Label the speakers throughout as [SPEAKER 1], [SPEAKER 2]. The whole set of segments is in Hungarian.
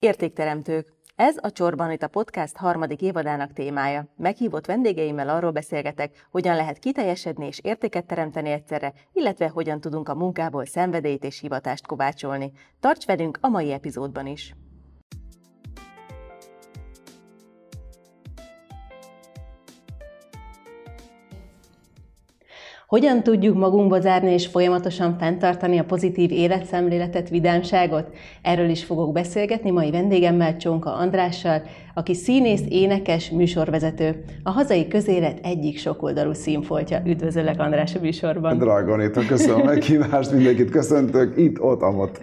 [SPEAKER 1] Értékteremtők. Ez a Csorban itt a podcast harmadik évadának témája. Meghívott vendégeimmel arról beszélgetek, hogyan lehet kiteljesedni és értéket teremteni egyszerre, illetve hogyan tudunk a munkából szenvedélyt és hivatást kovácsolni. Tarts velünk a mai epizódban is! Hogyan tudjuk magunkba zárni és folyamatosan fenntartani a pozitív életszemléletet, vidámságot? Erről is fogok beszélgetni mai vendégemmel, Csonka Andrással, aki színész, énekes, műsorvezető, a hazai közélet egyik sokoldalú színfoltja. Üdvözöllek András a műsorban.
[SPEAKER 2] Drága Anita, köszönöm a meghívást, mindenkit köszöntök, itt, ott, amott.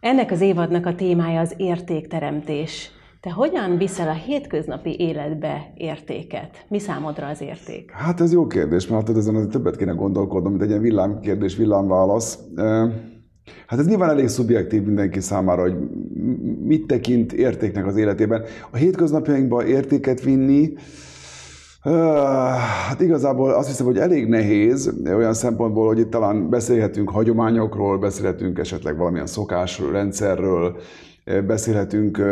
[SPEAKER 1] Ennek az évadnak a témája az értékteremtés. Te hogyan viszel a hétköznapi életbe értéket? Mi számodra az érték?
[SPEAKER 2] Hát ez jó kérdés, mert hát ezen azért többet kéne gondolkodnom, mint egy ilyen villámkérdés, villámválasz. Hát ez nyilván elég szubjektív mindenki számára, hogy mit tekint értéknek az életében. A hétköznapjainkban értéket vinni, Hát igazából azt hiszem, hogy elég nehéz olyan szempontból, hogy itt talán beszélhetünk hagyományokról, beszélhetünk esetleg valamilyen szokásrendszerről, beszélhetünk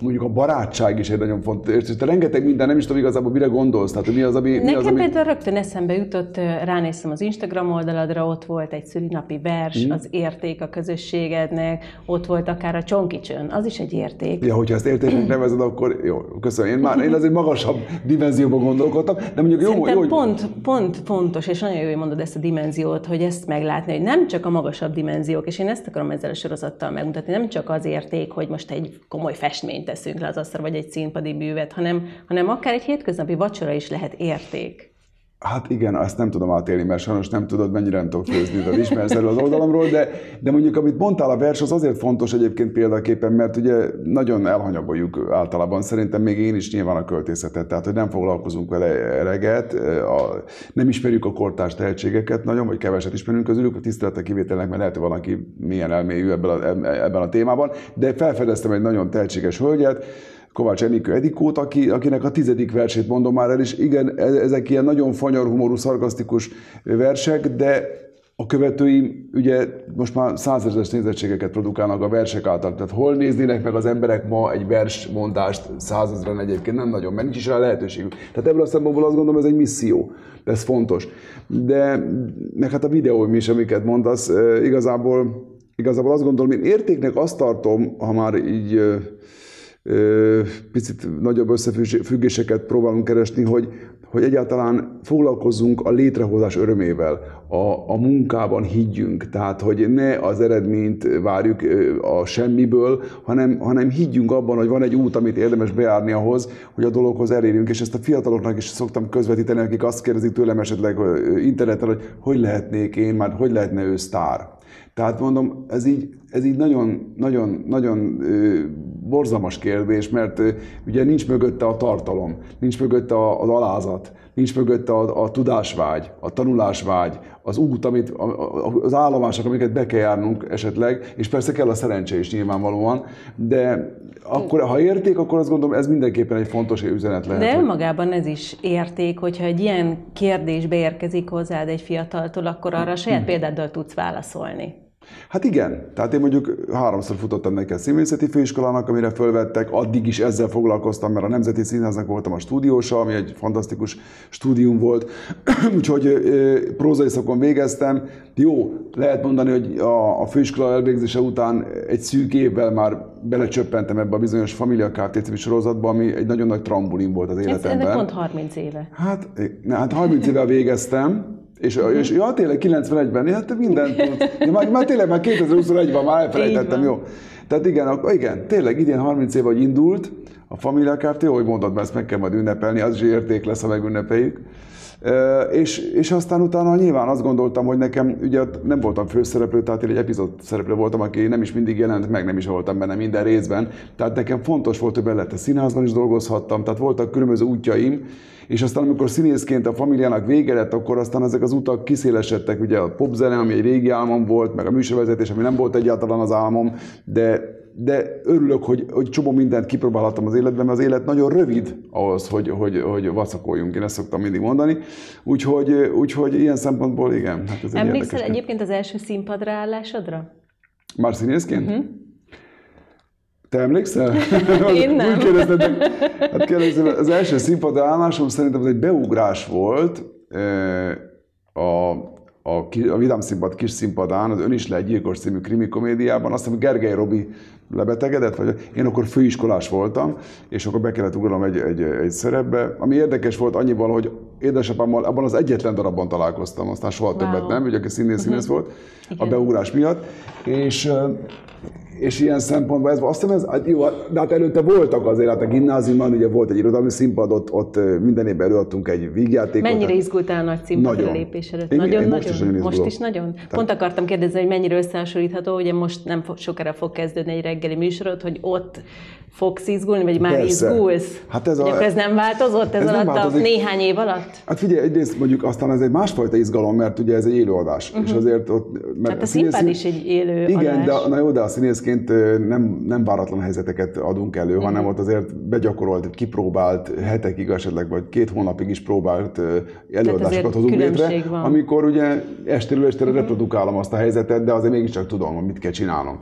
[SPEAKER 2] mondjuk a barátság is egy nagyon fontos, és te rengeteg minden, nem is tudom igazából mire gondolsz, tehát mi az, ami...
[SPEAKER 1] Nekem
[SPEAKER 2] mi az, ami...
[SPEAKER 1] például rögtön eszembe jutott, ránéztem az Instagram oldaladra, ott volt egy szülinapi vers, mm. az érték a közösségednek, ott volt akár a csonkicsön, az is egy érték.
[SPEAKER 2] Ja, hogyha ezt értéknek nevezed, akkor jó, köszönöm. Én már én azért magasabb dimenzióban gondolkodtam, de mondjuk jó, jó,
[SPEAKER 1] jó pont, pont fontos, és nagyon jó, hogy mondod ezt a dimenziót, hogy ezt meglátni, hogy nem csak a magasabb dimenziók, és én ezt akarom ezzel a sorozattal megmutatni, nem csak az érték, hogy most egy komoly festmény teszünk le az asztalra, vagy egy színpadi művet, hanem, hanem akár egy hétköznapi vacsora is lehet érték.
[SPEAKER 2] Hát igen, ezt nem tudom átélni, mert sajnos nem tudod, mennyire nem tudok főzni, hogy ismersz erről az oldalamról, de, de mondjuk, amit mondtál a vers, az azért fontos egyébként példaképpen, mert ugye nagyon elhanyagoljuk általában, szerintem még én is nyilván a költészetet, tehát hogy nem foglalkozunk vele eleget, a, nem ismerjük a kortárs tehetségeket nagyon, vagy keveset ismerünk közülük, a tiszteletek kivételnek, mert lehet, hogy valaki milyen elmélyű ebben a, ebben a témában, de felfedeztem egy nagyon tehetséges hölgyet, Kovács Enikő Edikót, aki, akinek a tizedik versét mondom már el, és igen, e, ezek ilyen nagyon fanyar, humorú, szarkasztikus versek, de a követői ugye most már százezres nézettségeket produkálnak a versek által. Tehát hol néznének meg az emberek ma egy versmondást százezren egyébként? Nem nagyon, mert nincs is rá lehetőségük. Tehát ebből a szempontból azt gondolom, ez egy misszió. Ez fontos. De meg hát a videóim is, amiket mondasz, e, igazából, igazából azt gondolom, én értéknek azt tartom, ha már így picit nagyobb összefüggéseket próbálunk keresni, hogy, hogy egyáltalán foglalkozzunk a létrehozás örömével, a, a munkában higgyünk, tehát hogy ne az eredményt várjuk a semmiből, hanem, hanem higgyünk abban, hogy van egy út, amit érdemes bejárni ahhoz, hogy a dologhoz elérjünk, és ezt a fiataloknak is szoktam közvetíteni, akik azt kérdezik tőlem esetleg interneten, hogy hogy lehetnék én, már hogy lehetne ő sztár. Tehát mondom, ez így, ez így nagyon, nagyon, nagyon borzalmas kérdés, mert ugye nincs mögötte a tartalom, nincs mögötte az alázat, nincs mögötte a, a tudásvágy, a tanulásvágy, az út, amit, az állomások, amiket be kell járnunk esetleg, és persze kell a szerencse is nyilvánvalóan, de akkor, ha érték, akkor azt gondolom, ez mindenképpen egy fontos üzenet lehet.
[SPEAKER 1] De önmagában ez is érték, hogyha egy ilyen kérdés beérkezik hozzád egy fiataltól, akkor arra a saját hm. példáddal tudsz válaszolni.
[SPEAKER 2] Hát igen, tehát én mondjuk háromszor futottam neki a színvészeti főiskolának, amire fölvettek, addig is ezzel foglalkoztam, mert a Nemzeti Színháznak voltam a stúdiósa, ami egy fantasztikus stúdium volt, úgyhogy prózai szakon végeztem. Jó, lehet mondani, hogy a, a főiskola elvégzése után egy szűk évvel már belecsöppentem ebbe a bizonyos Familia Kft. sorozatba, ami egy nagyon nagy trambulin volt az életemben. Ez,
[SPEAKER 1] ez pont 30 éve.
[SPEAKER 2] Hát, hát 30 éve végeztem, és, uh-huh. és ja, tényleg 91-ben, hát mindent tud. Ja, már, már tényleg már 2021-ben már elfelejtettem, jó. Tehát igen, akkor, igen, tényleg idén 30 év, hogy indult a Familia Kft. Hogy mondtad, mert ezt meg kell majd ünnepelni, az is érték lesz, ha megünnepeljük. És, és aztán utána nyilván azt gondoltam, hogy nekem, ugye nem voltam főszereplő, tehát én egy epizód szereplő voltam, aki nem is mindig jelent meg, nem is voltam benne minden részben. Tehát nekem fontos volt, hogy bele a színházban is dolgozhattam, tehát voltak különböző útjaim, és aztán amikor színészként a familiának vége lett, akkor aztán ezek az utak kiszélesedtek, ugye a popzene, ami egy régi álmom volt, meg a műsorvezetés, ami nem volt egyáltalán az álmom, de de örülök, hogy, hogy csomó mindent kipróbálhattam az életben, mert az élet nagyon rövid ahhoz, hogy, hogy, hogy vacakoljunk, én ezt szoktam mindig mondani. Úgyhogy, úgyhogy ilyen szempontból igen.
[SPEAKER 1] Hát ez Emlékszel egy egyébként az első színpadra állásodra?
[SPEAKER 2] Már színészként? Uh-huh. Te emlékszel?
[SPEAKER 1] Én nem.
[SPEAKER 2] Úgy kérdezted, hát kérdezted, az első színpad állásom szerintem az egy beugrás volt a, a, a Vidám Színpad kis színpadán, az Ön is le egy gyilkos című krimi komédiában, azt hiszem Gergely Robi lebetegedett, vagy én akkor főiskolás voltam, és akkor be kellett ugranom egy, egy, egy szerepbe, ami érdekes volt annyival, hogy édesapámmal abban az egyetlen darabban találkoztam, aztán soha wow. többet nem, ugye aki színész, színész uh-huh. volt Igen. a beugrás miatt, és és ilyen szempontból ez, azt hiszem, ez, hát jó, de hát előtte voltak azért, hát a gimnáziumban ugye volt egy irodalmi színpad, ott, ott minden évben előadtunk egy vígjátékot.
[SPEAKER 1] Mennyire izgultál a nagy színpad lépésedet?
[SPEAKER 2] Nagyon, én, én nagyon, most nagyon. Is
[SPEAKER 1] most is nagyon? Tehát... Pont akartam kérdezni, hogy mennyire összehasonlítható, ugye most nem sokára fog kezdődni egy reggeli műsorod, hogy ott fogsz izgulni, vagy már Persze. izgulsz? Hát ez, a, ez nem változott ez, ez alatt a néhány év alatt?
[SPEAKER 2] Hát figyelj, egyrészt mondjuk aztán ez egy másfajta izgalom, mert ugye ez egy élőadás. Uh-huh. És mhm. azért ott...
[SPEAKER 1] Mert hát a, a színpad is egy élő
[SPEAKER 2] Igen, de, na jó, de a színészként nem, nem váratlan helyzeteket adunk elő, uh-huh. hanem ott azért begyakorolт, kipróbált hetekig esetleg, vagy két hónapig is próbált előadásokat hozunk létre, van. amikor ugye estéről estére uh-huh. reprodukálom azt a helyzetet, de azért mégiscsak tudom, mit kell csinálnom.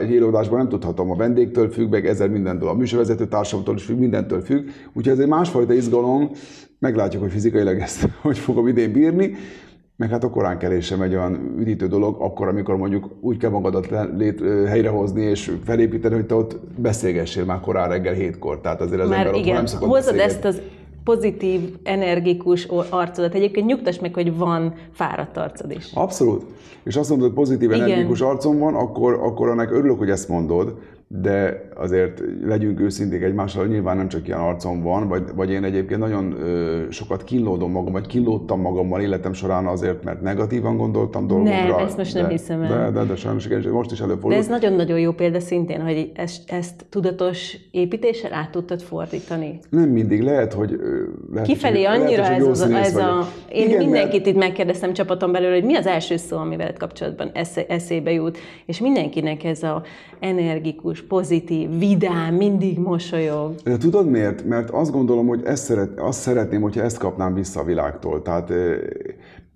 [SPEAKER 2] Egy élőadásban nem tudhatom, a vendégtől függ, meg ezer mindentől, a műsorvezető társamtól is függ, mindentől függ. Úgyhogy ez egy másfajta izgalom, meglátjuk, hogy fizikailag ezt hogy fogom idén bírni, meg hát a koránkelésem egy olyan üdítő dolog, akkor, amikor mondjuk úgy kell magadat lét, helyrehozni és felépíteni, hogy te ott beszélgessél már korán reggel hétkor. Tehát azért az
[SPEAKER 1] már
[SPEAKER 2] ember
[SPEAKER 1] igen, nem szokott hozod beszélgetni. ezt az pozitív, energikus arcodat. Egyébként nyugtass meg, hogy van fáradt arcod is.
[SPEAKER 2] Abszolút. És azt mondod, hogy pozitív, Igen. energikus arcom van, akkor, akkor annak örülök, hogy ezt mondod, de azért legyünk őszinték egymással, nyilván nem csak ilyen arcom van, vagy, vagy én egyébként nagyon ö, sokat kínlódom magam, vagy kínlódtam magammal életem során azért, mert negatívan gondoltam dolgokra.
[SPEAKER 1] Nem, ezt most
[SPEAKER 2] de,
[SPEAKER 1] nem hiszem el.
[SPEAKER 2] De, de, de sajnos igen, most is előfordul.
[SPEAKER 1] De ez nagyon-nagyon jó példa szintén, hogy ezt, ezt tudatos építéssel át tudtad fordítani.
[SPEAKER 2] Nem mindig, lehet, hogy...
[SPEAKER 1] Lehet, Kifelé hogy, annyira lehet, hogy ez, az, ez a... Én igen, mindenkit mert... itt megkérdeztem csapaton belül, hogy mi az első szó, amivel kapcsolatban eszébe jut, és mindenkinek ez a energikus, pozitív, vidám, mindig mosolyog.
[SPEAKER 2] De tudod miért? Mert azt gondolom, hogy ezt szeret, azt szeretném, hogyha ezt kapnám vissza a világtól. Tehát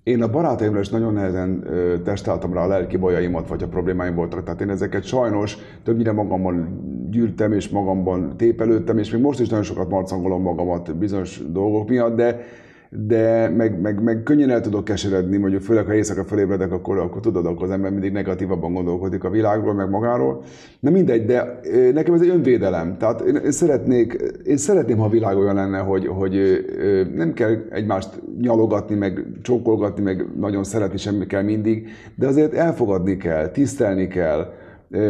[SPEAKER 2] én a barátaimra is nagyon nehezen testáltam rá a lelki bajaimat, vagy a problémáim voltak. Tehát én ezeket sajnos többnyire magammal gyűrtem, és magamban tépelődtem, és még most is nagyon sokat marcangolom magamat bizonyos dolgok miatt, de de meg, meg, meg könnyen el tudok keseredni, mondjuk főleg ha éjszaka felébredek, akkor, akkor tudod, akkor az ember mindig negatívabban gondolkodik a világról, meg magáról. Na mindegy, de nekem ez egy önvédelem. Tehát én szeretnék, én szeretném, ha a világ olyan lenne, hogy, hogy nem kell egymást nyalogatni, meg csókolgatni, meg nagyon szeretni sem kell mindig, de azért elfogadni kell, tisztelni kell,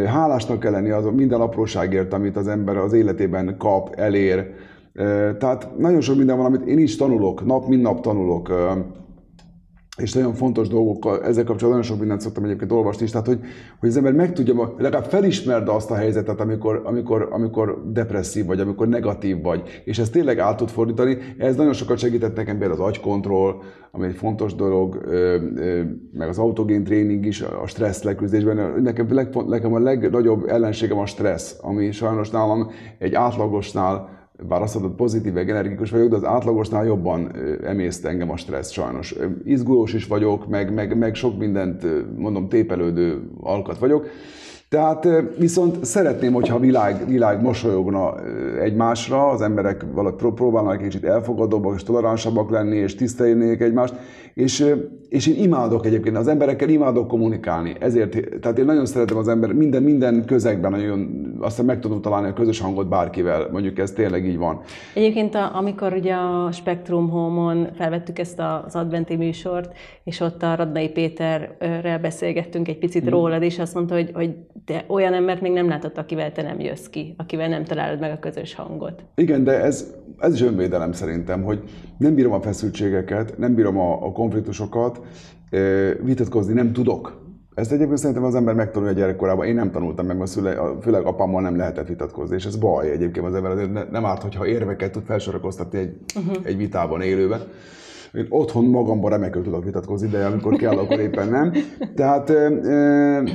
[SPEAKER 2] hálásnak kell lenni az minden apróságért, amit az ember az életében kap, elér, tehát nagyon sok minden van, amit én is tanulok, nap mint nap tanulok, és nagyon fontos dolgokkal, ezzel kapcsolatban nagyon sok mindent szoktam egyébként olvasni is, tehát hogy, hogy az ember meg tudja, legalább felismerd azt a helyzetet, amikor, amikor, amikor depresszív vagy, amikor negatív vagy, és ezt tényleg át tud fordítani. Ez nagyon sokat segített nekem például az agykontroll, ami egy fontos dolog, meg az autogén tréning is, a stressz leküzdésben. Nekem, nekem a legnagyobb ellenségem a stressz, ami sajnos nálam egy átlagosnál bár azt mondod, pozitív, energikus vagyok, de az átlagosnál jobban emészt engem a stressz sajnos. Izgulós is vagyok, meg, meg, meg sok mindent, mondom, tépelődő alkat vagyok. Tehát viszont szeretném, hogyha a világ, világ mosolyogna egymásra, az emberek valahogy próbálnak egy kicsit elfogadóbbak és toleránsabbak lenni, és tisztelnék egymást, és, és én imádok egyébként, az emberekkel imádok kommunikálni, ezért, tehát én nagyon szeretem az ember, minden, minden közegben nagyon, aztán meg tudom találni a közös hangot bárkivel, mondjuk ez tényleg így van.
[SPEAKER 1] Egyébként a, amikor ugye a Spectrum Home-on felvettük ezt az adventi műsort, és ott a Radnai Péterrel beszélgettünk egy picit hmm. rólad, és azt mondta, hogy, hogy te olyan embert még nem látott, akivel te nem jössz ki, akivel nem találod meg a közös hangot.
[SPEAKER 2] Igen, de ez, ez is önvédelem szerintem, hogy nem bírom a feszültségeket, nem bírom a, a konfliktusokat, vitatkozni nem tudok. Ezt egyébként szerintem az ember megtanulja a gyerekkorában. Én nem tanultam meg, mert szüle, főleg apámmal nem lehetett vitatkozni, és ez baj egyébként az ember azért nem árt, hogyha érveket tud felsorakoztatni egy, uh-huh. egy vitában, élőben. Én otthon magamban remekül tudok vitatkozni, de amikor kell, akkor éppen nem. Tehát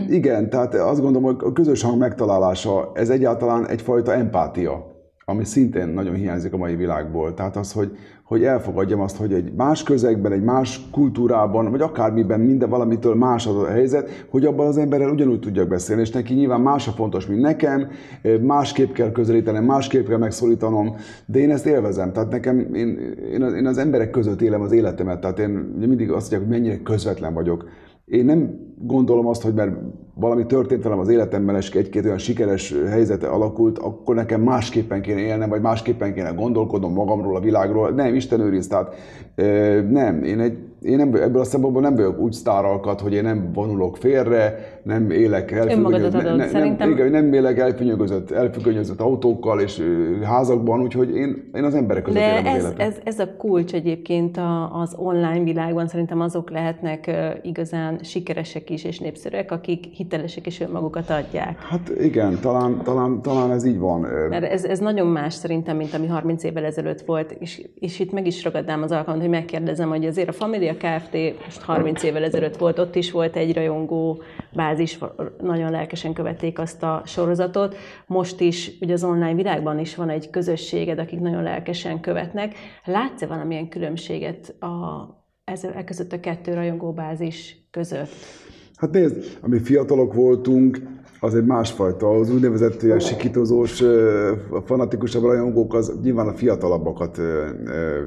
[SPEAKER 2] igen, tehát azt gondolom, hogy a közös hang megtalálása, ez egyáltalán egyfajta empátia ami szintén nagyon hiányzik a mai világból. Tehát az, hogy, hogy elfogadjam azt, hogy egy más közegben, egy más kultúrában, vagy akármiben minden valamitől más az a helyzet, hogy abban az emberrel ugyanúgy tudjak beszélni, és neki nyilván más a fontos, mint nekem, másképp kell közelítenem, másképp kell megszólítanom, de én ezt élvezem. Tehát nekem, én, én, az, én az emberek között élem az életemet, tehát én mindig azt mondják, hogy mennyire közvetlen vagyok. Én nem gondolom azt, hogy mert valami történt velem az életemben, és egy-két olyan sikeres helyzete alakult, akkor nekem másképpen kéne élnem, vagy másképpen kéne gondolkodnom magamról, a világról. Nem, Isten őriz, tehát nem, én egy én nem, ebből a szempontból nem vagyok úgy sztáralkat, hogy én nem vonulok félre, nem élek
[SPEAKER 1] elfüggönyözött, ne, ne,
[SPEAKER 2] nem, nem élek elfüggönyözött, elfüggönyözött autókkal és házakban, úgyhogy én, én az emberek között
[SPEAKER 1] De
[SPEAKER 2] élem
[SPEAKER 1] ez,
[SPEAKER 2] az
[SPEAKER 1] ez, ez, a kulcs egyébként az online világban, szerintem azok lehetnek igazán sikeresek is és népszerűek, akik hitelesek és önmagukat adják.
[SPEAKER 2] Hát igen, talán, talán, talán ez így van.
[SPEAKER 1] Mert ez, ez nagyon más szerintem, mint ami 30 évvel ezelőtt volt, és, és itt meg is ragadnám az alkalmat, hogy megkérdezem, hogy azért a Family a Kft. most 30 évvel ezelőtt volt, ott is volt egy rajongó bázis, nagyon lelkesen követték azt a sorozatot. Most is, ugye az online világban is van egy közösséged, akik nagyon lelkesen követnek. Látsz-e valamilyen különbséget a, ez, e között a kettő rajongó bázis között?
[SPEAKER 2] Hát nézd, ami fiatalok voltunk, az egy másfajta. Az úgynevezett ilyen sikítozós, fanatikusabb rajongók az nyilván a fiatalabbakat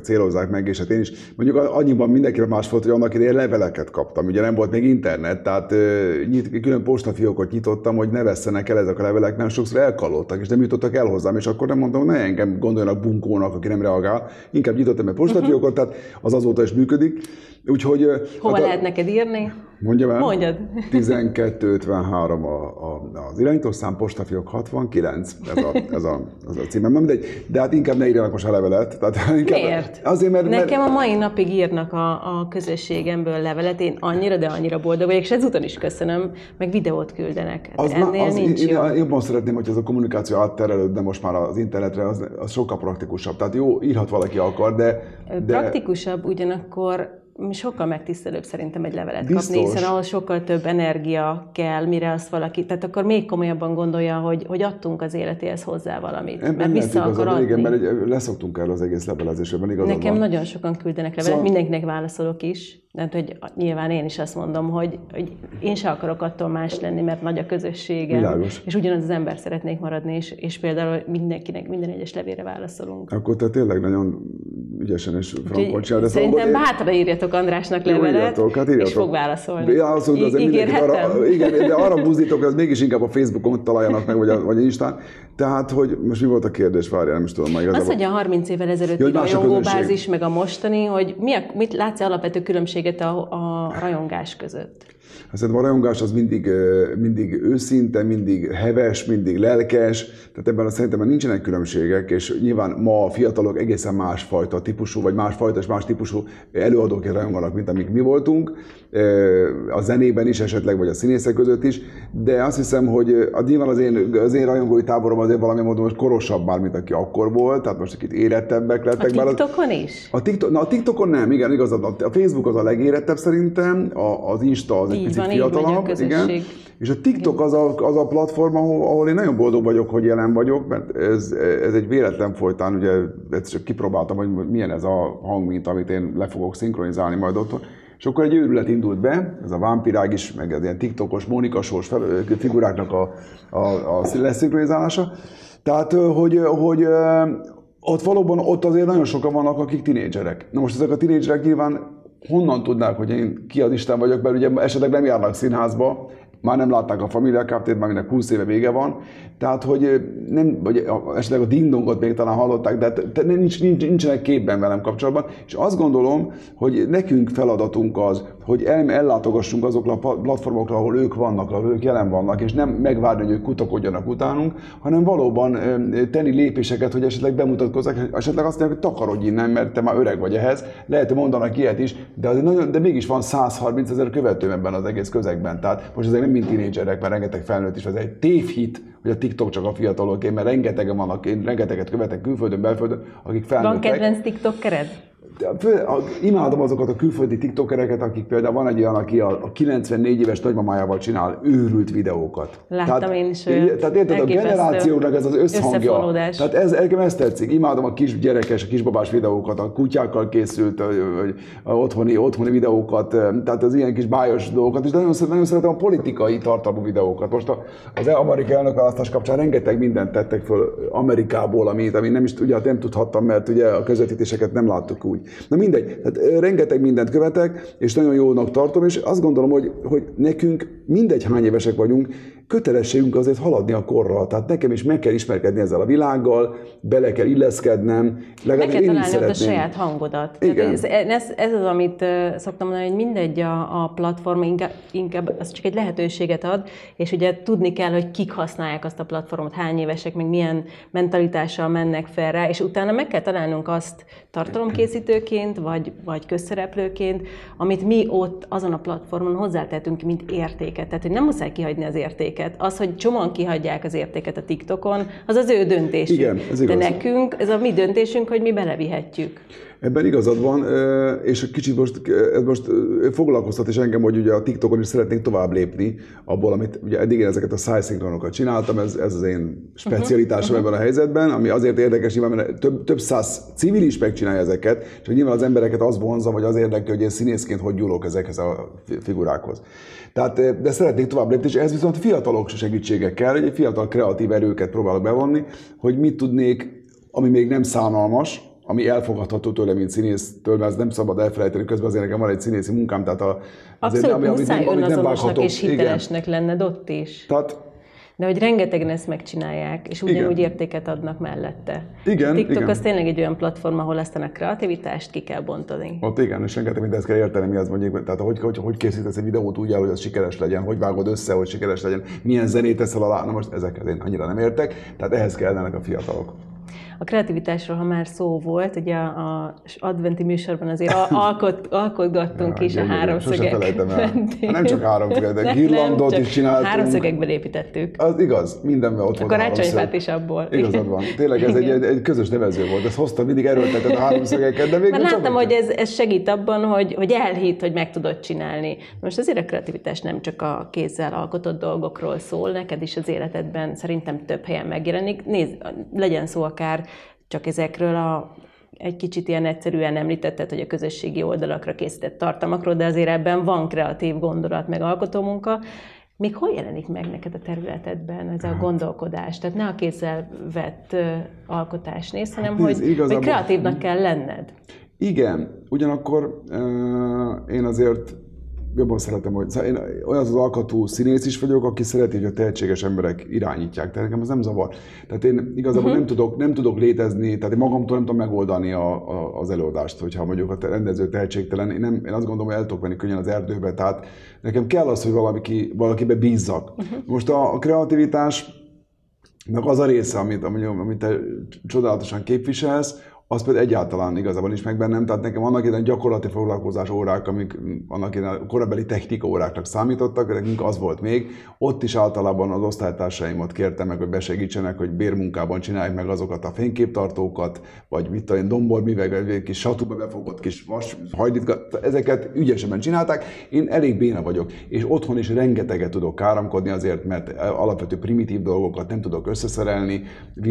[SPEAKER 2] célozzák meg, és hát én is mondjuk annyiban mindenkiben más volt, hogy annak idején leveleket kaptam. Ugye nem volt még internet, tehát nyit, külön postafiókot nyitottam, hogy ne vesszenek el ezek a levelek, mert sokszor elkalódtak, és nem jutottak el hozzám, és akkor nem mondtam, ne engem gondoljanak bunkónak, aki nem reagál. Inkább nyitottam egy postafiókot, tehát az azóta is működik. Úgyhogy,
[SPEAKER 1] Hova hát lehet a, neked írni?
[SPEAKER 2] Mondjam el.
[SPEAKER 1] Mondjad.
[SPEAKER 2] 1253 a, a, az irányítószám, postafiók 69, ez a, ez a, ez a címem. Nem, de, de hát inkább ne írjanak most a levelet. Tehát inkább,
[SPEAKER 1] Miért? Azért, mert, Nekem mert... a mai napig írnak a, a közösségemből levelet, én annyira, de annyira boldog vagyok, és ezúton is köszönöm, meg videót küldenek. Hát
[SPEAKER 2] az ennél az, nincs én, én jobban szeretném, hogy ez a kommunikáció átterelődne most már az internetre, az, az sokkal praktikusabb. Tehát jó, írhat valaki akar, de...
[SPEAKER 1] de... Praktikusabb, ugyanakkor sokkal megtisztelőbb szerintem egy levelet Biztos. kapni, hiszen ahhoz sokkal több energia kell, mire azt valaki, tehát akkor még komolyabban gondolja, hogy, hogy adtunk az életéhez hozzá valamit, nem, mert vissza akar adni.
[SPEAKER 2] Igen, mert leszoktunk el az egész levelezésben, igazad
[SPEAKER 1] Nekem van. nagyon sokan küldenek levelet, szóval... mindenkinek válaszolok is, tehát, hogy nyilván én is azt mondom, hogy, hogy én se akarok attól más lenni, mert nagy a közösségem.
[SPEAKER 2] Világos.
[SPEAKER 1] És ugyanaz az ember szeretnék maradni, és, és például mindenkinek minden egyes levére válaszolunk.
[SPEAKER 2] Akkor te tényleg nagyon ügyesen és frankon
[SPEAKER 1] csinálod. Szerintem én... bátran írjatok Andrásnak levelet, írjatok, hát írjatok. és fog válaszolni.
[SPEAKER 2] Ja, azt mondod, arra, igen, de arra buzdítok, hogy az mégis inkább a Facebookon találjanak meg, vagy a, vagy Instán. Tehát, hogy most mi volt a kérdés, várjál, nem is tudom
[SPEAKER 1] már igazából. Az, hogy a 30 évvel ezelőtt ja, a rajongóbázis, meg a mostani, hogy mi a, mit látsz alapvető különbséget a, a rajongás között?
[SPEAKER 2] Hát szerintem a rajongás az mindig, mindig őszinte, mindig heves, mindig lelkes, tehát ebben a szerintem nincsenek különbségek, és nyilván ma a fiatalok egészen másfajta típusú, vagy másfajta és más típusú előadók és rajonganak, mint amik mi voltunk, a zenében is esetleg, vagy a színészek között is, de azt hiszem, hogy a nyilván az én, az én rajongói táborom azért valami módon most korosabb már, mint aki akkor volt, tehát most itt érettebbek lettek.
[SPEAKER 1] A TikTokon az, is?
[SPEAKER 2] A, TikTok, na, a TikTokon nem, igen, igazad. A Facebook az a legérettebb szerintem, a, az Insta az egy picit van, fiatalabb. igen. És a TikTok az a, az a platform, ahol, ahol én nagyon boldog vagyok, hogy jelen vagyok, mert ez, ez egy véletlen folytán, ugye ezt csak kipróbáltam, hogy milyen ez a hang, amit én le fogok szinkronizálni majd ott. És akkor egy őrület indult be, ez a vámpirág is, meg ez ilyen TikTokos, Mónikasós figuráknak a, a, a leszinkronizálása. Tehát, hogy, hogy ott valóban ott azért nagyon sokan vannak, akik tinédzserek. Na most ezek a tinédzserek nyilván honnan tudnák, hogy én ki az Isten vagyok, mert ugye esetleg nem járnak színházba, már nem látták a Familia Kft-t, már mindenek 20 éve vége van, tehát hogy nem, vagy esetleg a dingdongot még talán hallották, de nincs, nincs, nincsenek képben velem kapcsolatban, és azt gondolom, hogy nekünk feladatunk az, hogy el, ellátogassunk azokra a platformokra, ahol ők vannak, ahol ők jelen vannak, és nem megvárni, hogy ők kutakodjanak utánunk, hanem valóban tenni lépéseket, hogy esetleg bemutatkozzak, esetleg azt mondják, hogy takarodj innen, mert te már öreg vagy ehhez. Lehet, hogy mondanak ilyet is, de, azért nagyon, de mégis van 130 ezer követőm ebben az egész közegben. Tehát most ezek nem mind tínédzserek, mert rengeteg felnőtt is, ez egy tévhit, hogy a TikTok csak a fiataloké, mert rengetegen vannak, én rengeteget követek külföldön, belföldön, akik felnőttek.
[SPEAKER 1] Van kedvenc TikTok kered?
[SPEAKER 2] Fő, a, imádom azokat a külföldi tiktokereket, akik például van egy olyan, aki a, a 94 éves nagymamájával csinál őrült videókat.
[SPEAKER 1] Láttam
[SPEAKER 2] tehát,
[SPEAKER 1] én is.
[SPEAKER 2] Tehát érted, a generációnak ez az összhangja. Tehát ez, nekem ezt tetszik. Imádom a kis gyerekes, a kisbabás videókat, a kutyákkal készült a, a, a otthoni, otthoni videókat, tehát az ilyen kis bájos dolgokat, és nagyon, nagyon szeretem a politikai tartalmú videókat. Most az amerikai elnökválasztás kapcsán rengeteg mindent tettek föl Amerikából, amit, amit nem is ugye, nem tudhattam, mert ugye a közvetítéseket nem láttuk úgy. Na mindegy, tehát rengeteg mindent követek, és nagyon jónak tartom, és azt gondolom, hogy, hogy nekünk mindegy hány évesek vagyunk, kötelességünk azért haladni a korral. Tehát nekem is meg kell ismerkedni ezzel a világgal, bele kell illeszkednem.
[SPEAKER 1] Meg kell találni a saját hangodat. Igen. Ez, ez, ez az, amit szoktam mondani, hogy mindegy a, a platform, inkább, inkább az csak egy lehetőséget ad, és ugye tudni kell, hogy kik használják azt a platformot, hány évesek, meg milyen mentalitással mennek fel rá, és utána meg kell találnunk azt tartalomkészítőként, vagy, vagy közszereplőként, amit mi ott azon a platformon hozzátettünk, mint értéket. Tehát, hogy nem muszáj kihagyni az értéket értéket. Az, hogy csomóan kihagyják az értéket a TikTokon, az az ő döntésük.
[SPEAKER 2] Igen, ez igaz.
[SPEAKER 1] De nekünk, ez a mi döntésünk, hogy mi belevihetjük.
[SPEAKER 2] Ebben igazad van, és kicsit most, ez most foglalkoztat is engem, hogy ugye a TikTokon is szeretnék tovább lépni abból, amit ugye eddig én ezeket a szájszinkronokat csináltam, ez, ez az én specialitásom uh-huh. ebben a helyzetben, ami azért érdekes, nyilván, mert több, több száz civil is megcsinálja ezeket, és hogy nyilván az embereket az vonza, vagy az érdekel, hogy én színészként hogy gyúlok ezekhez a figurákhoz. Tehát, de szeretnék tovább lépni, és ez viszont fiatalok segítsége kell, egy fiatal kreatív erőket próbálok bevonni, hogy mit tudnék, ami még nem szánalmas, ami elfogadható tőle, mint színésztől, mert ez nem szabad elfelejteni, közben azért nekem van egy színészi munkám, tehát a,
[SPEAKER 1] azért, Abszolút ami, muszáj amit, amit nem és hitelesnek Igen. lenned ott is.
[SPEAKER 2] Tehát
[SPEAKER 1] de hogy rengetegen ezt megcsinálják, és ugyanúgy igen. értéket adnak mellette.
[SPEAKER 2] Igen,
[SPEAKER 1] a TikTok
[SPEAKER 2] igen.
[SPEAKER 1] az tényleg egy olyan platform, ahol aztán a kreativitást ki kell bontani.
[SPEAKER 2] Ott igen, és rengeteg mindent kell érteni, mi az mondjuk, tehát hogy, hogy, hogy készítesz egy videót úgy el, hogy az sikeres legyen, hogy vágod össze, hogy sikeres legyen, milyen zenét teszel alá, na most ezekhez én annyira nem értek, tehát ehhez kellene a fiatalok.
[SPEAKER 1] A kreativitásról, ha már szó volt, ugye az adventi műsorban azért alkot, alkotgattunk ja, is a háromszögek
[SPEAKER 2] mentén. Nem csak háromszögek, de girlandot is csináltunk.
[SPEAKER 1] Háromszögekben építettük.
[SPEAKER 2] Az igaz, mindenben ott a
[SPEAKER 1] volt a karácsonyfát is abból.
[SPEAKER 2] Igazad van. Tényleg ez egy, egy, egy, közös nevező volt. Ezt hoztam, mindig erőltetett a háromszögeket, de
[SPEAKER 1] Mert láttam, hogy ez, ez segít abban, hogy, hogy elhit, hogy meg tudod csinálni. Most azért a kreativitás nem csak a kézzel alkotott dolgokról szól, neked is az életedben szerintem több helyen megjelenik. Nézd, legyen szó akár csak ezekről a egy kicsit ilyen egyszerűen említetted, hogy a közösségi oldalakra készített tartalmakról, de azért ebben van kreatív gondolat, meg alkotómunka. Még hol jelenik meg neked a területedben ez a hát. gondolkodás? Tehát ne a kézzel vett alkotás néz, hanem hát hogy, hogy kreatívnak kell lenned.
[SPEAKER 2] Igen, ugyanakkor uh, én azért jobban szeretem, hogy szóval én olyan az alkatú színész is vagyok, aki szereti, hogy a tehetséges emberek irányítják. Tehát nekem ez nem zavar. Tehát én igazából uh-huh. nem, tudok, nem tudok létezni, tehát én magamtól nem tudom megoldani a, a, az előadást, hogyha mondjuk a rendező tehetségtelen. Én, nem, én azt gondolom, hogy el tudok menni könnyen az erdőbe, tehát nekem kell az, hogy valaki, valakibe bízzak. Uh-huh. Most a, a kreativitás az a része, amit, amit te csodálatosan képviselsz, az pedig egyáltalán igazából is meg bennem. Tehát nekem annak ilyen gyakorlati foglalkozás órák, amik annak ilyen korabeli technika óráknak számítottak, nekünk az volt még. Ott is általában az osztálytársaimat kértem meg, hogy besegítsenek, hogy bérmunkában csinálják meg azokat a fényképtartókat, vagy mit tudom én, domborműveg, egy kis satúba befogott kis vas, hajdítgat, ezeket ügyesebben csinálták. Én elég béna vagyok, és otthon is rengeteget tudok káromkodni azért, mert alapvető primitív dolgokat nem tudok összeszerelni,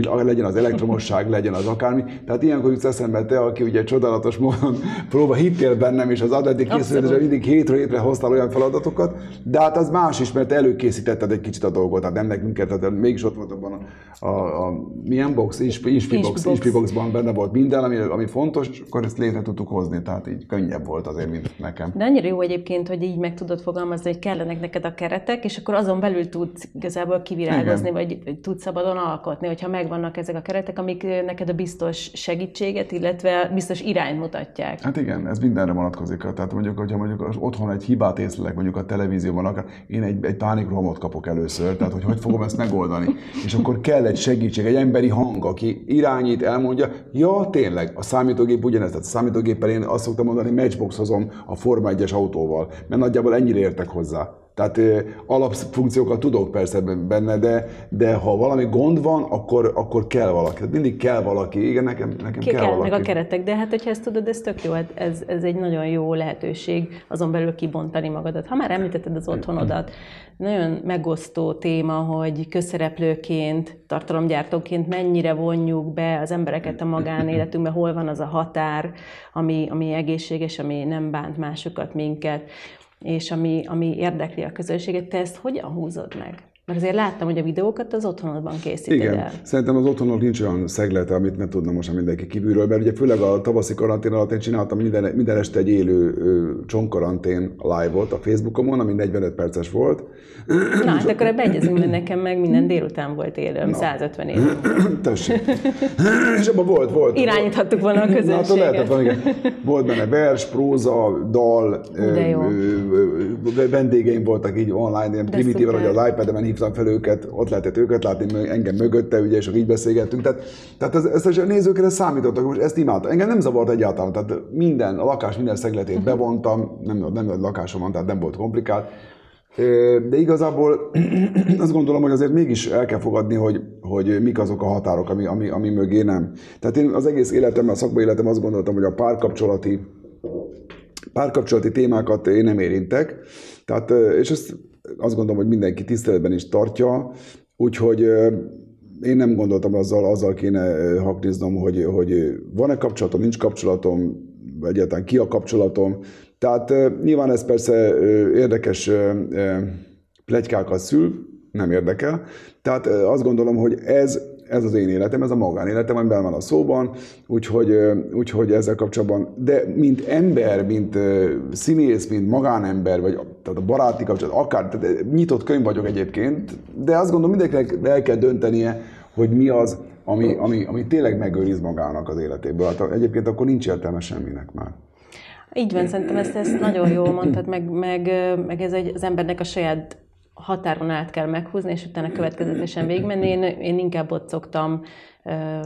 [SPEAKER 2] legyen az elektromosság, legyen az akármi. Tehát ilyenkor jut eszembe te, aki ugye csodálatos módon próba hittél bennem, és az adati készülésre mindig hétről hétre hoztál olyan feladatokat, de hát az más is, mert előkészítetted egy kicsit a dolgot, tehát nem nekünk kell, tehát mégis ott volt abban a, a, a milyen box, Inspibox, Inspiboxban benne volt minden, ami, ami fontos, és akkor ezt létre tudtuk hozni, tehát így könnyebb volt azért, mint nekem.
[SPEAKER 1] De annyira jó egyébként, hogy így meg tudod fogalmazni, hogy kellenek neked a keretek, és akkor azon belül tudsz igazából kivirágozni, Igen. vagy tudsz szabadon alkotni, hogyha megvannak ezek a keretek, amik neked a biztos segítség segítséget, illetve biztos irányt mutatják.
[SPEAKER 2] Hát igen, ez mindenre vonatkozik. Tehát mondjuk, hogyha mondjuk otthon egy hibát észlelek, mondjuk a televízióban, akár én egy, egy pánikrohamot kapok először, tehát hogy hogy fogom ezt megoldani. És akkor kell egy segítség, egy emberi hang, aki irányít, elmondja, ja, tényleg, a számítógép ugyanez, tehát a számítógéppel én azt szoktam mondani, matchboxozom a Forma 1-es autóval, mert nagyjából ennyire értek hozzá. Tehát alapfunkciókat tudok persze benne, de, de ha valami gond van, akkor, akkor kell valaki. Tehát mindig kell valaki. Igen, nekem, nekem
[SPEAKER 1] Ki
[SPEAKER 2] kell, valaki.
[SPEAKER 1] meg a keretek, de hát hogyha ezt tudod, ez tök jó, hát ez, ez egy nagyon jó lehetőség azon belül kibontani magadat. Ha már említetted az otthonodat, nagyon megosztó téma, hogy közszereplőként, tartalomgyártóként mennyire vonjuk be az embereket a magánéletünkbe, hol van az a határ, ami, ami egészséges, ami nem bánt másokat, minket és ami, ami érdekli a közönséget, te ezt hogyan húzod meg? Mert azért láttam, hogy a videókat az otthonodban készíted
[SPEAKER 2] Igen,
[SPEAKER 1] el.
[SPEAKER 2] szerintem az otthonok nincs olyan szeglete, amit ne tudna most mindenki kívülről, mert ugye főleg a tavaszi karantén alatt én csináltam minden, minden este egy élő csonkarantén live-ot a Facebookomon, ami 45 perces volt.
[SPEAKER 1] Na, hát akkor ebbe egyezünk, mert nekem meg minden délután volt élő, no. 150 év.
[SPEAKER 2] Tessék. És abban volt, volt.
[SPEAKER 1] Irányíthattuk volna a közönséget.
[SPEAKER 2] Hát lehetett volna, igen. Volt benne vers, próza, dal,
[SPEAKER 1] De jó.
[SPEAKER 2] vendégeim voltak így online, ilyen primitívan, hogy az iPad-emen hívtam fel őket, ott lehetett őket látni, engem mögötte, ugye, és így beszélgettünk. Tehát, tehát ez, ezt a nézőkre számítottak, most ezt imádtam. Engem nem zavart egyáltalán, tehát minden, a lakás minden szegletét bevontam, nem, nem nagy lakásom van, tehát nem volt komplikált. De igazából azt gondolom, hogy azért mégis el kell fogadni, hogy, hogy mik azok a határok, ami, ami, ami mögé nem. Tehát én az egész életem, a szakmai életem azt gondoltam, hogy a párkapcsolati, párkapcsolati témákat én nem érintek. Tehát, és ezt azt gondolom, hogy mindenki tiszteletben is tartja, úgyhogy én nem gondoltam azzal, azzal kéne hakniznom, hogy, hogy van-e kapcsolatom, nincs kapcsolatom, egyáltalán ki a kapcsolatom. Tehát nyilván ez persze érdekes plegykákat szül, nem érdekel. Tehát azt gondolom, hogy ez, ez az én életem, ez a magánéletem, ami benne van a szóban, úgyhogy, úgyhogy ezzel kapcsolatban, de mint ember, mint színész, mint magánember, vagy tehát a baráti kapcsolat, akár, tehát nyitott könyv vagyok egyébként, de azt gondolom mindenkinek el kell döntenie, hogy mi az, ami, ami, ami tényleg megőriz magának az életéből. Hát egyébként akkor nincs értelme semminek már.
[SPEAKER 1] Így van, szerintem ezt, ezt nagyon jól mondtad, meg, meg, meg ez egy, az embernek a saját határon át kell meghúzni, és utána következetesen végigmenni. Én, én inkább ott szoktam ö,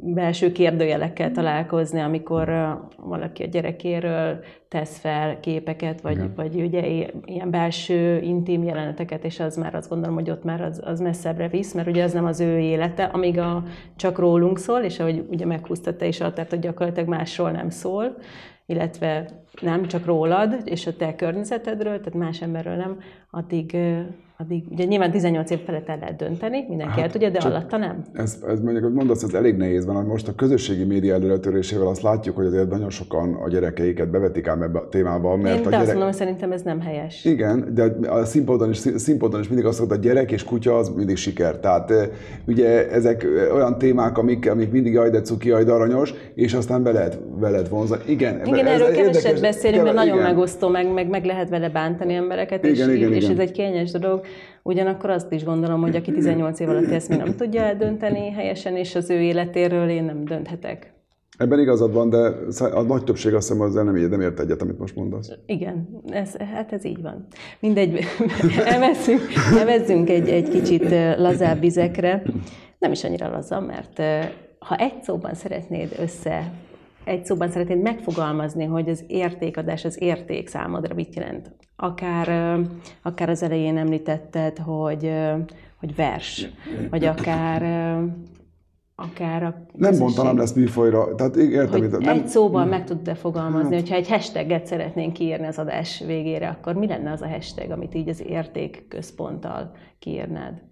[SPEAKER 1] belső kérdőjelekkel találkozni, amikor ö, valaki a gyerekéről tesz fel képeket, vagy, Igen. vagy ugye ilyen belső, intim jeleneteket, és az már azt gondolom, hogy ott már az, az messzebbre visz, mert ugye az nem az ő élete, amíg a, csak rólunk szól, és ahogy ugye meghúzta te is a határt, hogy gyakorlatilag másról nem szól, illetve nem csak rólad és a te környezetedről, tehát más emberről nem, addig, addig ugye nyilván 18 év felett el lehet dönteni, mindenki hát, el tudja, de alatta nem.
[SPEAKER 2] Ez, ez mondjuk, hogy mondasz, ez elég nehéz van, most a közösségi média előretörésével azt látjuk, hogy azért nagyon sokan a gyerekeiket bevetik ám ebbe a témába. Mert
[SPEAKER 1] Én
[SPEAKER 2] a
[SPEAKER 1] de gyerek... azt mondom, hogy szerintem ez nem helyes.
[SPEAKER 2] Igen, de a színpadon is, színpadon is mindig azt mondta, a gyerek és kutya az mindig siker. Tehát ugye ezek olyan témák, amik, amik mindig jaj, de cuki, jaj, de aranyos, és aztán be lehet, be lehet vonzani. Igen,
[SPEAKER 1] igen ez erről keveset beszélünk, mert nagyon igen. megosztó, meg, meg, meg lehet vele bántani embereket, igen, és, igen, és igen. ez egy kényes dolog. Ugyanakkor azt is gondolom, hogy aki 18 év alatt ezt még nem tudja eldönteni helyesen, és az ő életéről én nem dönthetek.
[SPEAKER 2] Ebben igazad van, de a nagy többség azt hiszem, hogy nem, nem ért egyet, amit most mondasz.
[SPEAKER 1] Igen, ez, hát ez így van. Mindegy, evezzünk, evezzünk egy, egy kicsit lazább vizekre. Nem is annyira laza, mert ha egy szóban szeretnéd össze egy szóban szeretnéd megfogalmazni, hogy az értékadás, az érték számodra mit jelent? Akár, akár az elején említetted, hogy, hogy vers, vagy akár akár a
[SPEAKER 2] Nem mondanám ezt műfajra. Tehát értem,
[SPEAKER 1] hogy nem... egy szóval meg tudod-e fogalmazni, hát. hogyha egy hashtaget szeretnénk kiírni az adás végére, akkor mi lenne az a hashtag, amit így az érték központtal kiírnád?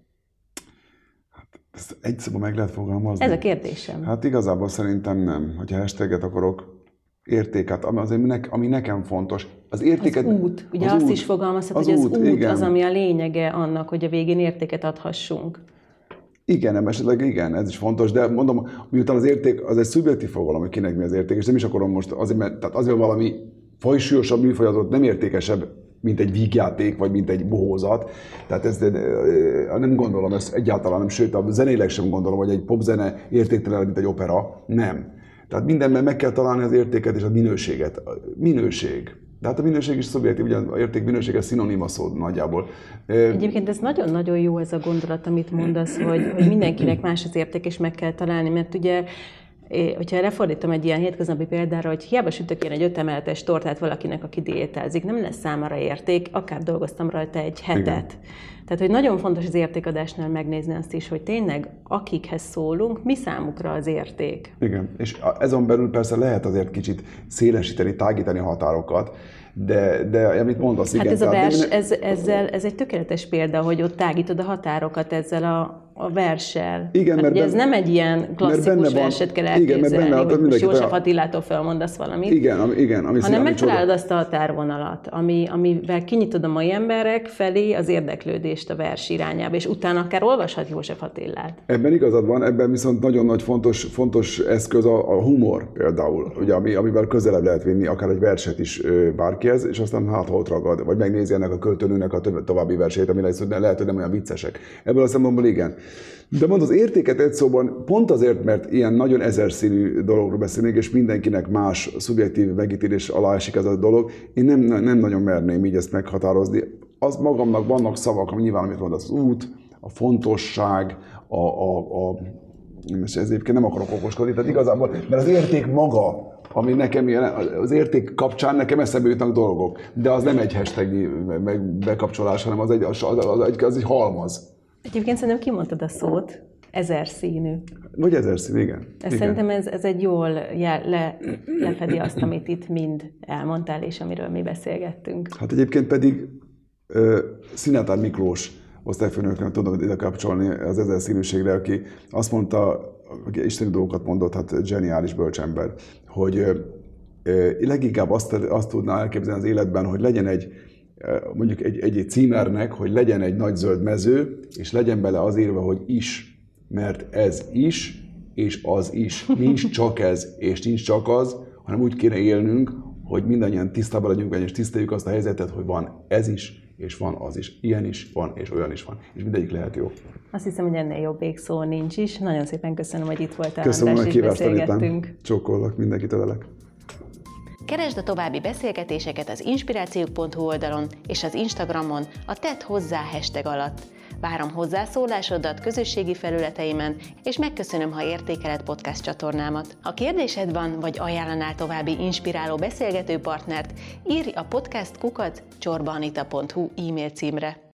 [SPEAKER 2] Ezt egy szóban meg lehet fogalmazni?
[SPEAKER 1] Ez a kérdésem.
[SPEAKER 2] Hát igazából szerintem nem. Hogyha hashtaget akarok, értéket, ami, az, ami, ne, ami nekem fontos.
[SPEAKER 1] Az értéket... Az út. Ugye az azt út, is fogalmazhat, az hogy az út, út igen. az, ami a lényege annak, hogy a végén értéket adhassunk.
[SPEAKER 2] Igen, esetleg igen, ez is fontos, de mondom, miután az érték, az egy szubjektív fogalom, hogy kinek mi az érték, és nem is akarom most azért, mert tehát azért valami fajsúlyosabb műfajatot nem értékesebb, mint egy vígjáték, vagy mint egy bohózat. Tehát ezt nem gondolom, ezt egyáltalán nem, sőt, a zenéleg sem gondolom, hogy egy popzene értéktelen, mint egy opera. Nem. Tehát mindenben meg kell találni az értéket és a minőséget. A minőség. De hát a minőség is szubjektív, ugye a érték minősége szinonima szó nagyjából.
[SPEAKER 1] Egyébként ez nagyon-nagyon jó ez a gondolat, amit mondasz, hogy, hogy mindenkinek más az érték, és meg kell találni, mert ugye É, hogyha lefordítom egy ilyen hétköznapi példára, hogy hiába sütök én egy ötemeletes tortát valakinek, aki diétázik, nem lesz számára érték, akár dolgoztam rajta egy hetet. Igen. Tehát, hogy nagyon fontos az értékadásnál megnézni azt is, hogy tényleg akikhez szólunk, mi számukra az érték.
[SPEAKER 2] Igen, és ezon belül persze lehet azért kicsit szélesíteni, tágítani a határokat, de, de amit mondasz,
[SPEAKER 1] hát
[SPEAKER 2] igen.
[SPEAKER 1] Hát ez a vers, ez, ezzel, ez egy tökéletes példa, hogy ott tágítod a határokat ezzel a a verssel. Igen, mert, mert ez nem egy ilyen klasszikus verset kell elképzelni, igen, mert benne, hogy most József Attilától felmondasz valamit,
[SPEAKER 2] igen, ami, igen, ami
[SPEAKER 1] hanem megtalálod azt a határvonalat, ami, amivel kinyitod a mai emberek felé az érdeklődést a vers irányába, és utána akár olvashat József Attillát.
[SPEAKER 2] Ebben igazad van, ebben viszont nagyon nagy fontos, fontos eszköz a, a humor például, ugye, ami, amivel közelebb lehet vinni akár egy verset is bárkihez, és aztán hát ott ragad, vagy megnézi ennek a költőnőnek a további versét, ami lehet, hogy nem olyan viccesek. Ebből a szempontból igen. De mond az értéket egy szóban pont azért, mert ilyen nagyon ezerszínű dologról beszélnék, és mindenkinek más szubjektív megítélés alá esik ez a dolog, én nem, nem nagyon merném így ezt meghatározni. Az magamnak vannak szavak, ami nyilván, amit mondasz, az út, a fontosság, a, a, a és ez egyébként nem akarok okoskodni, tehát igazából, mert az érték maga, ami nekem ilyen, az érték kapcsán nekem eszembe jutnak dolgok, de az nem egy hashtag meg bekapcsolás, hanem az egy, az, az, egy, az egy halmaz.
[SPEAKER 1] Egyébként szerintem kimondtad a szót, ezer színű.
[SPEAKER 2] Vagy ezer színű, igen. Ez
[SPEAKER 1] igen. Szerintem ez, ez egy jól jel, le, lefedi azt, amit itt mind elmondtál, és amiről mi beszélgettünk.
[SPEAKER 2] Hát egyébként pedig uh, Szinátár Miklós osztályfőnöknek tudom ide kapcsolni az ezer színűségre, aki azt mondta, aki isteni dolgokat mondott, hát zseniális bölcsember, hogy uh, leginkább azt, azt tudná elképzelni az életben, hogy legyen egy mondjuk egy, egy, címernek, hogy legyen egy nagy zöld mező, és legyen bele az írva, hogy is, mert ez is, és az is. Nincs csak ez, és nincs csak az, hanem úgy kéne élnünk, hogy mindannyian tisztában legyünk, és tiszteljük azt a helyzetet, hogy van ez is, és van az is. Ilyen is van, és olyan is van. És mindegyik lehet jó.
[SPEAKER 1] Azt hiszem, hogy ennél jobb szó nincs is. Nagyon szépen köszönöm, hogy itt voltál, Köszönöm, hogy beszélgettünk.
[SPEAKER 2] Csókollak, mindenkit ölelek.
[SPEAKER 1] Keresd a további beszélgetéseket az inspirációk.hu oldalon és az Instagramon a Tett hozzá hashtag alatt. Várom hozzászólásodat közösségi felületeimen, és megköszönöm, ha értékeled podcast csatornámat. Ha kérdésed van, vagy ajánlanál további inspiráló beszélgető partnert, írj a podcast kukat csorbanita.hu e-mail címre.